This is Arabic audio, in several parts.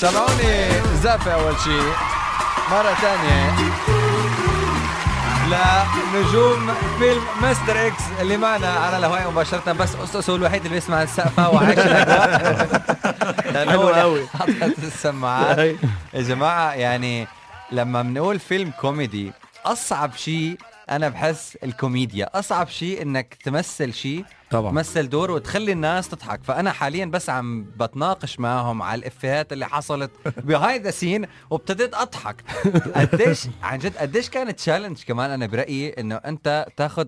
سمعوني؟ زقفة أول شيء مرة ثانية لنجوم فيلم مستر إكس اللي معنا على الهواء مباشرة بس أسس هو الوحيد اللي بيسمع السقفة وعايش حلو قوي. حاطط السماعات. يا جماعة يعني لما بنقول فيلم كوميدي أصعب شيء أنا بحس الكوميديا أصعب شيء إنك تمثل شيء طبعا. تمثل دور وتخلي الناس تضحك. فأنا حاليا بس عم بتناقش معهم على الإفيهات اللي حصلت بهيدا ال scene وابتديت أضحك. قديش عن جد قديش كانت challenge كمان أنا برأيي إنه أنت تاخذ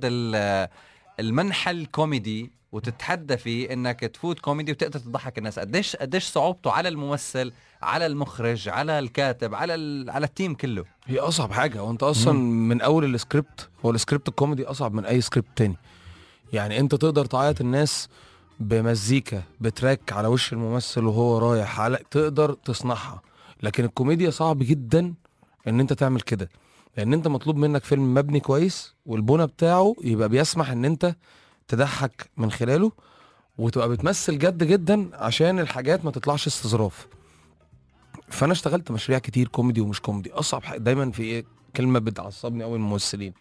المنحى الكوميدي وتتحدى فيه إنك تفوت كوميدي وتقدر تضحك الناس. قديش قديش صعوبته على الممثل على المخرج على الكاتب على ال... على ال team كله؟ هي أصعب حاجة. وانت أصلا من أول السكريبت هو السكريبت الكوميدي أصعب من أي سكريبت تاني. يعني أنت تقدر تعيط الناس بمزيكا ب track على وش الممثل وهو رايح على تقدر تصنعها. لكن الكوميديا صعب جدا إن أنت تعمل كده. لأن أنت مطلوب منك فيلم مبني كويس والبنى بتاعه يبقى بيسمح إن أنت تضحك من خلاله وتبقى بتمثل جد جدا عشان الحاجات ما تطلعش استظراف. فأنا اشتغلت مشاريع كتير كوميدي ومش كوميدي. أصعب حاجة دايما في إيه؟ كلمة بتعصبني قوي الممثلين.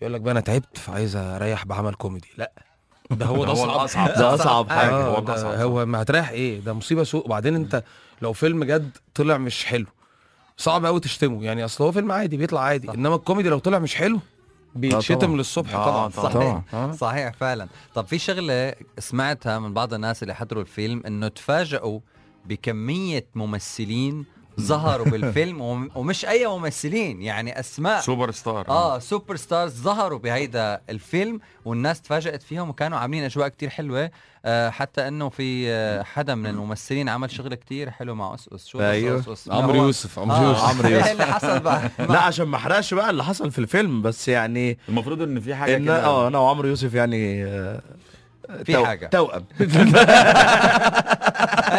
يقول لك بقى أنا تعبت فعايز أريح بعمل كوميدي. لأ. ده هو ده أصعب. ده أصعب. حاجة. هو. ده هو ما هتريح إيه؟ ده مصيبة سودا. وبعدين أنت لو فيلم جد طلع مش حلو. صعب قوي تشتمه. يعني أصل هو فيلم عادي بيطلع عادي. إنما الكوميدي لو طلع مش حلو بيتشتم طبعاً. للصبح آه، طبعا طبعاً. صحيح آه. صحيح فعلا طب في شغلة سمعتها من بعض الناس اللي حضروا الفيلم إنه تفاجئوا بكمية ممثلين ظهروا بالفيلم وم- ومش اي ممثلين يعني اسماء سوبر ستار آه superstars ظهروا بهيدا الفيلم والناس تفاجأت فيهم وكانوا عاملين اجواء كتير حلوة آه حتى انه في آه حدا من الممثلين عمل شغل كتير حلو مع اسس شو أيوه. أس أس؟ عمرو يوسف عمرو آه يوسف عمرو يوسف. إيه اللي حصل بقى لا عشان ما احرقش بقى اللي حصل في الفيلم بس يعني المفروض ان في حاجة كده آه أنا وعمرو يوسف يعني آه، في تو- حاجة. توأم.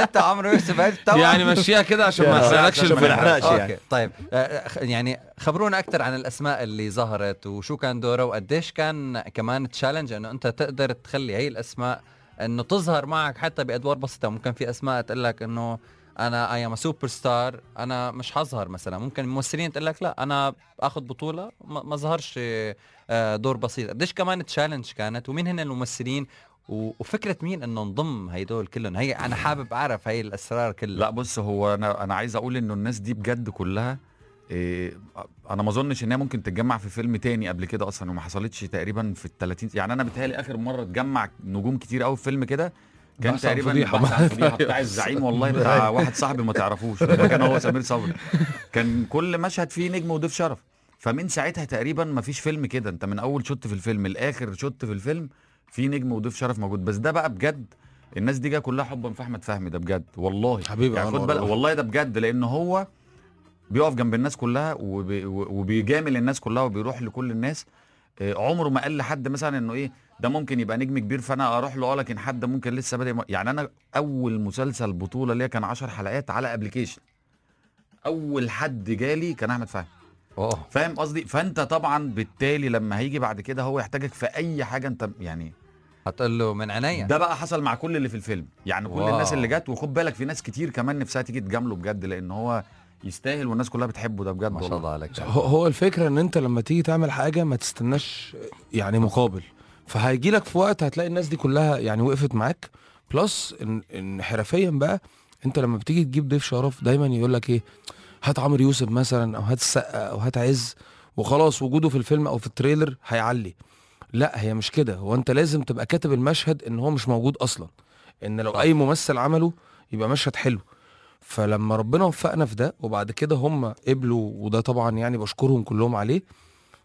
انت عمرو يوسف أنت توأم؟ يعني مشيها كده عشان ما آه، اسالكش ما نحرقش يعني. طيب. آه، خ- يعني خبرونا أكثر عن الأسماء اللي ظهرت وشو كان دورها وقديش كان كمان challenge إنه أنت تقدر تخلي هي الأسماء إنه تظهر معك حتى بأدوار بسيطة. ممكن في أسماء تقول لك إنه أنا I am superstar أنا مش حظهر مثلا. ممكن الممثلين تقول لك لا أنا آخذ بطولة ما ما ظهرش آه، دور بسيط. قديش كمان challenge كانت؟ ومين هن الممثلين؟ وفكرة مين إنه نضم هيدول كلهم؟ هي أنا حابب أعرف هي الأسرار كلها. لا بص هو أنا أنا عايز أقول إنه الناس دي بجد كلها إيه أنا ما أظنش إن هي ممكن تتجمع في فيلم تاني قبل كده أصلا وما حصلتش تقريبا في ال 30 يعني أنا بيتهيألي آخر مرة اتجمع نجوم كتير قوي في فيلم كده كان تقريبا فضيحة. بحث عن فضيحة بتاع الزعيم والله بتاع واحد صاحبي ما تعرفوش كان هو سمير صبري. كان كل مشهد فيه نجم وضيف شرف. فمن ساعتها تقريبا ما فيش فيلم كده أنت من أول شوت في الفيلم لآخر شوت في الفيلم في نجم وضيف شرف موجود. بس ده بقى بجد الناس دي جاية كلها حبا في احمد فهمي ده بجد والله. حبيبي يعني خد بالك والله. والله ده بجد لأن هو بيقف جنب الناس كلها وبي وبيجامل الناس كلها وبيروح لكل الناس. آه، عمره ما قال لحد مثلا إنه إيه ده ممكن يبقى نجم كبير فأنا أروح له آه لكن حد ممكن لسه بادئ يعني أنا أول مسلسل بطولة ليا كان 10 حلقات على application. أول حد جالي كان أحمد فهمي. أوه فاهم قصدي؟ فأنت طبعا بالتالي لما هيجي بعد كده هو يحتاجك في أي حاجة أنت يعني هتقول له من عينيا. ده بقى حصل مع كل اللي في الفيلم. يعني كل wow. الناس اللي جت وخد بالك في ناس كتير كمان نفسها تيجي تجامله بجد لأن هو يستاهل والناس كلها بتحبه ده بجد ما شاء والله. الله عليك هو هو الفكرة إن أنت لما تيجي تعمل حاجة ما تستناش يعني مقابل. فهيجي لك في وقت هتلاقي الناس دي كلها يعني وقفت معاك. plus إن, إن حرفيا بقى أنت لما بتيجي تجيب ضيف شرف دايما يقول لك إيه؟ هات عمرو يوسف مثلا أو هات السقا أو هات عز وخلاص وجوده في الفيلم أو في ال trailer هيعلي. لا هي مش كده. هو أنت لازم تبقى كاتب المشهد إن هو مش موجود أصلا. إن لو. أي ممثل عمله يبقى مشهد حلو. فلما ربنا وفقنا في ده وبعد كده هم قبلوا وده طبعا يعني بشكرهم كلهم عليه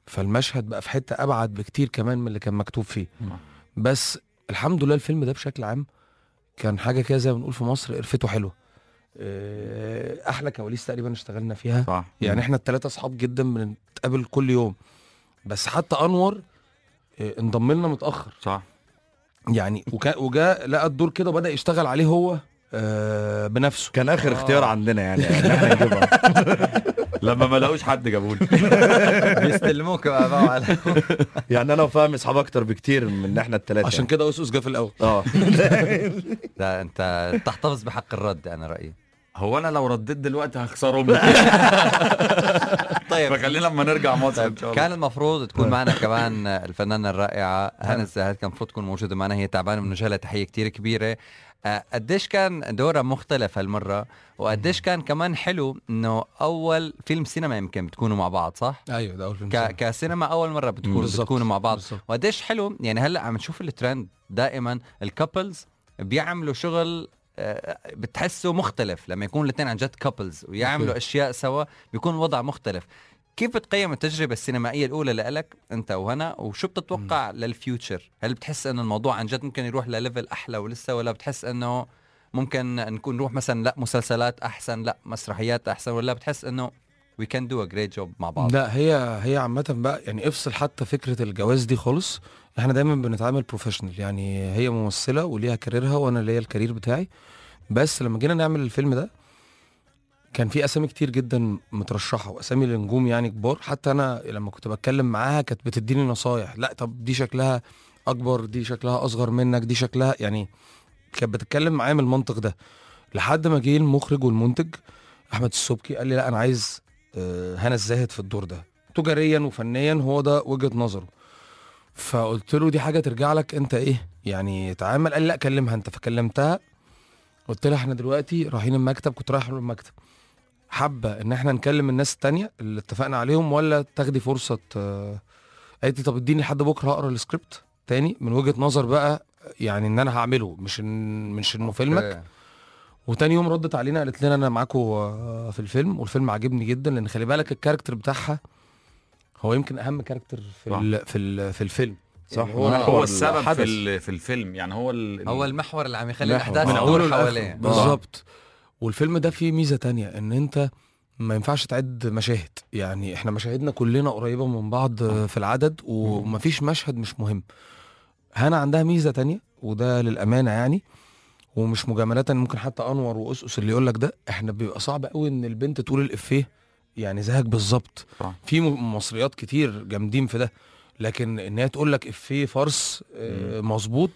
فالمشهد بقى في حتة أبعد بكتير كمان من اللي كان مكتوب فيه. نعم. بس الحمد لله الفيلم ده بشكل عام كان حاجة كده زي ما بنقول في مصر قرفته حلوة. أحلى كواليس تقريبا اشتغلنا فيها. صح. يعني إحنا الثلاثه أصحاب جدا بنتقابل كل يوم. بس حتى أنور آه، انضم لنا متأخر. صح. يعني وكا وجا لقى الدور كده وبدأ يشتغل عليه هو. آه، بنفسه. كان آخر آه. اختيار عندنا يعني ان إحنا نجيبها لما ما لقوش حد جابوا لي بيستلموك بقى بقى على يعني أنا وفهمي أصحاب أكتر بكتير من إحنا الثلاثه عشان كده اسس جه في الأول. آه. ده أنت تحتفظ بحق الرد أنا رأيي. هو أنا لو رديت دلوقتي هخسرهم. طيب فخلينا لما نرجع مصر إن شاء الله كان المفروض تكون معنا كمان الفنانة الرائعة هنا الزاهد كان المفروض تكون موجودة معنا هي تعبانة من لها تحية كتير كبيرة آه، قديش كان دورها مختلف هالمرة وقديش كان كمان حلو إنه أول فيلم سينما يمكن بتكونوا مع بعض صح؟ أيوه ده أول فيلم ك... سينما. كسينما أول مرة بتكون بالظبط. بتكونوا مع بعض. وقديش حلو يعني هلأ عم نشوف الترند دائما ال couples بيعملوا شغل آه، بتحسه مختلف لما يكون الاثنين عن جد couples ويعملوا. أشياء سوا بيكون الوضع مختلف كيف بتقيم التجربة السينمائية الأولى لإلك أنت وهنا وشو بتتوقع لل future؟ هل بتحس إنه الموضوع عن جد ممكن يروح ل level أحلى ولسه ولا بتحس إنه ممكن نكون نروح مثلا لا مسلسلات أحسن لا مسرحيات أحسن ولا بتحس إنه we can do a great job مع بعض؟ لا هي هي عامة بقى يعني افصل حتى فكرة الجواز دي خالص إحنا دايما بنتعامل professional يعني هي ممثلة وليها career ها وأنا ليا ال career بتاعي بس لما جينا نعمل الفيلم ده كان في أسامي كتير جدا مترشحة وأسامي لنجوم يعني كبار. حتى أنا لما كنت بتكلم معاها كانت بتديني نصايح. لا طب دي شكلها أكبر دي شكلها أصغر منك دي شكلها يعني كانت بتتكلم معايا من المنطق ده. لحد ما جه المخرج والمنتج أحمد السبكي قال لي لا أنا عايز آه، هنا الزاهد في الدور ده. تجاريا وفنيا هو ده وجهة نظره. فقلت له دي حاجة ترجع لك أنت إيه يعني تعامل. قال لي لا كلمها أنت. فكلمتها قلت لها إحنا دلوقتي رايحين المكتب. كنت رايح المكتب. حابه إن إحنا نكلم الناس التانية اللي اتفقنا عليهم ولا تاخدي فرصة آه، قالت لي طب اديني لحد بكرة اقرا السكريبت تاني من وجهة نظر بقى يعني إن أنا هعمله مش إن مش إنه فيلمك. وتاني يوم ردت علينا قالت لنا أنا معاكم آه، في الفيلم والفيلم عجبني جدا لأن خلي بالك ال character بتاعها هو يمكن أهم character في صح. ال في ال في الفيلم صح يعني هو, آه. هو السبب. في في الفيلم يعني هو ال هو المحور اللي عم يخلي. أوله تدور حواليه بالظبط والفيلم ده فيه ميزة تانية إن أنت ما ينفعش تعد مشاهد. يعني إحنا مشاهدنا كلنا قريبة من بعض آه، في العدد ومفيش مشهد مش مهم. هنا عندها ميزة تانية وده للأمانة يعني ومش مجاملة ممكن حتى أنور وأسس اللي يقول لك ده إحنا بيبقى صعب قوي إن البنت تقول الإفيه يعني زيك بالظبط. صح. في مصريات كتير جامدين في ده لكن إن هي تقول لك إفيه فرس آه، مظبوط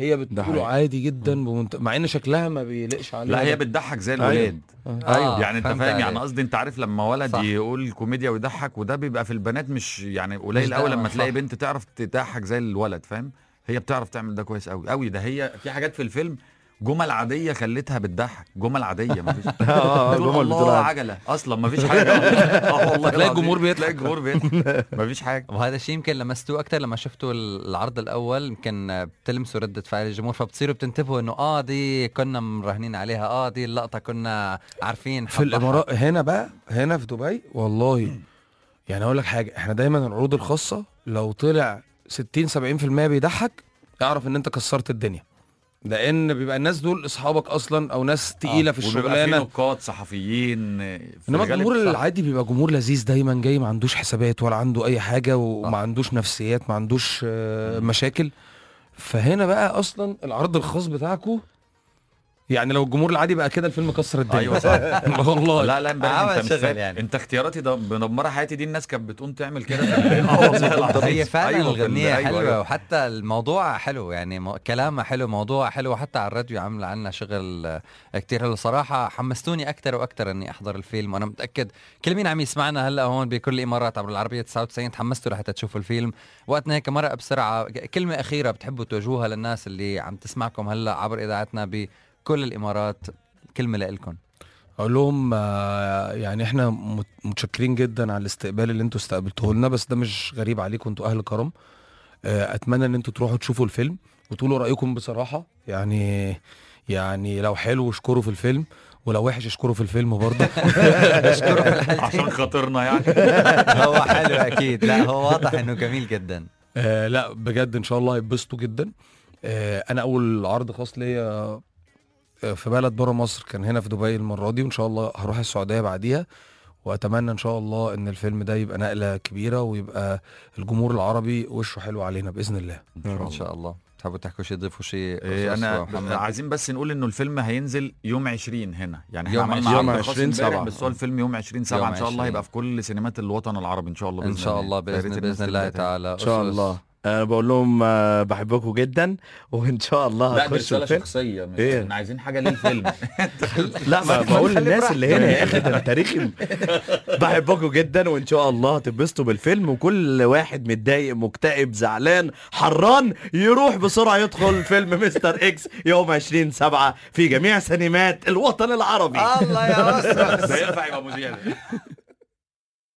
هي بتقوله. عادي جدا بمنت... مع إن شكلها ما بيليقش عليها لا هي. بتضحك زي أيوة. الولاد آه، يعني أنت فاهم يعني. قصدي أنت عارف لما ولد صح. يقول كوميديا ويضحك وده بيبقى في البنات مش يعني قليل قوي لما تلاقي. بنت تعرف تضحك زي الولد فاهم هي بتعرف تعمل ده كويس قوي قوي ده هي في حاجات في الفيلم جمل عادية خلتها بتضحك. جمل عادية مفيش آه تقول جمل الله بتقول عجلة. أصلا مفيش حاجة. آه والله تلاقي. الجمهور بيضحك. تلاقي الجمهور بيضحك. مفيش حاجة. وهذا الشيء يمكن لمستوه أكثر لما شفتوا العرض الأول. يمكن بتلمسوا ردة فعل الجمهور فبتصيروا بتنتبهوا إنه آه دي كنا مراهنين عليها. آه دي اللقطة كنا عارفين. في. الإمارات هنا بقى هنا في دبي والله. يعني أقول لك حاجة إحنا دايما العروض الخاصة لو طلع 60 70% بيضحك أعرف إن أنت كسرت الدنيا. لأن بيبقى الناس دول أصحابك أصلا أو ناس تقيلة في وبيبقى في الشغلانة. نقاد صحفيين في إنما الجمهور. العادي بيبقى جمهور لذيذ دايما جاي ما عندوش حسابات ولا عنده أي حاجة وما عندوش نفسيات ما عندوش آه، مشاكل. فهنا بقى أصلا العرض الخاص بتاعكو يعني لو الجمهور العادي بقى كده الفيلم كسر الدنيا. أيوه صح. والله. لا لا امبارح عمل انت فاهم. يعني. انت اختياراتي ده مدمره حياتي دي الناس كانت بتقوم تعمل كده آه العظيم. هي فعلا أيوة، في ال- الغنية أيوة، حلوة. أيوة. وحتى الموضوع حلو يعني مو- كلامها حلو موضوع حلو. وحتى على الراديو عاملة عنا شغل آه، كتير حلو. صراحة حمستوني أكتر وأكتر إني أحضر الفيلم. وأنا متأكد كل مين عم يسمعنا هلأ هون بكل الإمارات عبر العربية 99 تحمستوا لحتى تشوفوا الفيلم. وقتنا هيك مرق بسرعة. كلمة أخيرة بتحبوا توجهوها للناس اللي عم تسمعكم هلأ عبر إذاعتنا بكل الإمارات كلمة لإلكم أقول لهم يعني إحنا مت- متشكرين جدا على الاستقبال اللي أنتوا استقبلتوه لنا بس ده مش غريب عليكم أنتوا أهل كرم. آه، أتمنى إن أنتوا تروحوا تشوفوا الفيلم وتقولوا رأيكم بصراحة. يعني يعني لو حلو اشكروا في الفيلم ولو وحش اشكروا في الفيلم برضه. عشان خاطرنا يعني. هو حلو أكيد. لا هو واضح إنه جميل جدا. آه لا بجد إن شاء الله هيتبسطوا جدا. آه أنا أول عرض خاص ليا في بلد بره مصر كان هنا في دبي المرة دي وإن شاء الله هروح السعودية بعديها وأتمنى إن شاء الله إن الفيلم ده يبقى نقلة كبيرة ويبقى الجمهور العربي وشه حلو علينا بإذن الله إن شاء الله تحبوا تحكوا شيء تضيفوا شيء إيه أنا محمد؟ عايزين بس نقول إنه الفيلم هينزل يوم 20 هنا يعني إحنا يوم عملنا 20 عرض خاص 20 امبارح سبعة. بس هو الفيلم يوم 20 7 يوم إن شاء الله 20. هيبقى في كل سينمات الوطن العربي إن شاء الله إن بإذن شاء الله بإذن بإذن الله. تعالى إن شاء. الله أنا بقول لهم آه، بحبكم جدا وإن شاء الله لا دي رساله شخصية مش إيه؟ إحنا عايزين حاجة للفيلم. لا ما بقول للناس اللي هنا يا. أخي ده تاريخي. بحبكم جدا وإن شاء الله هتتبسطوا بالفيلم وكل واحد متضايق مكتئب زعلان حران يروح بسرعة يدخل فيلم مستر إكس يوم 20 7 في جميع سينمات الوطن العربي. الله يا ده ينفع يبقى مذيع.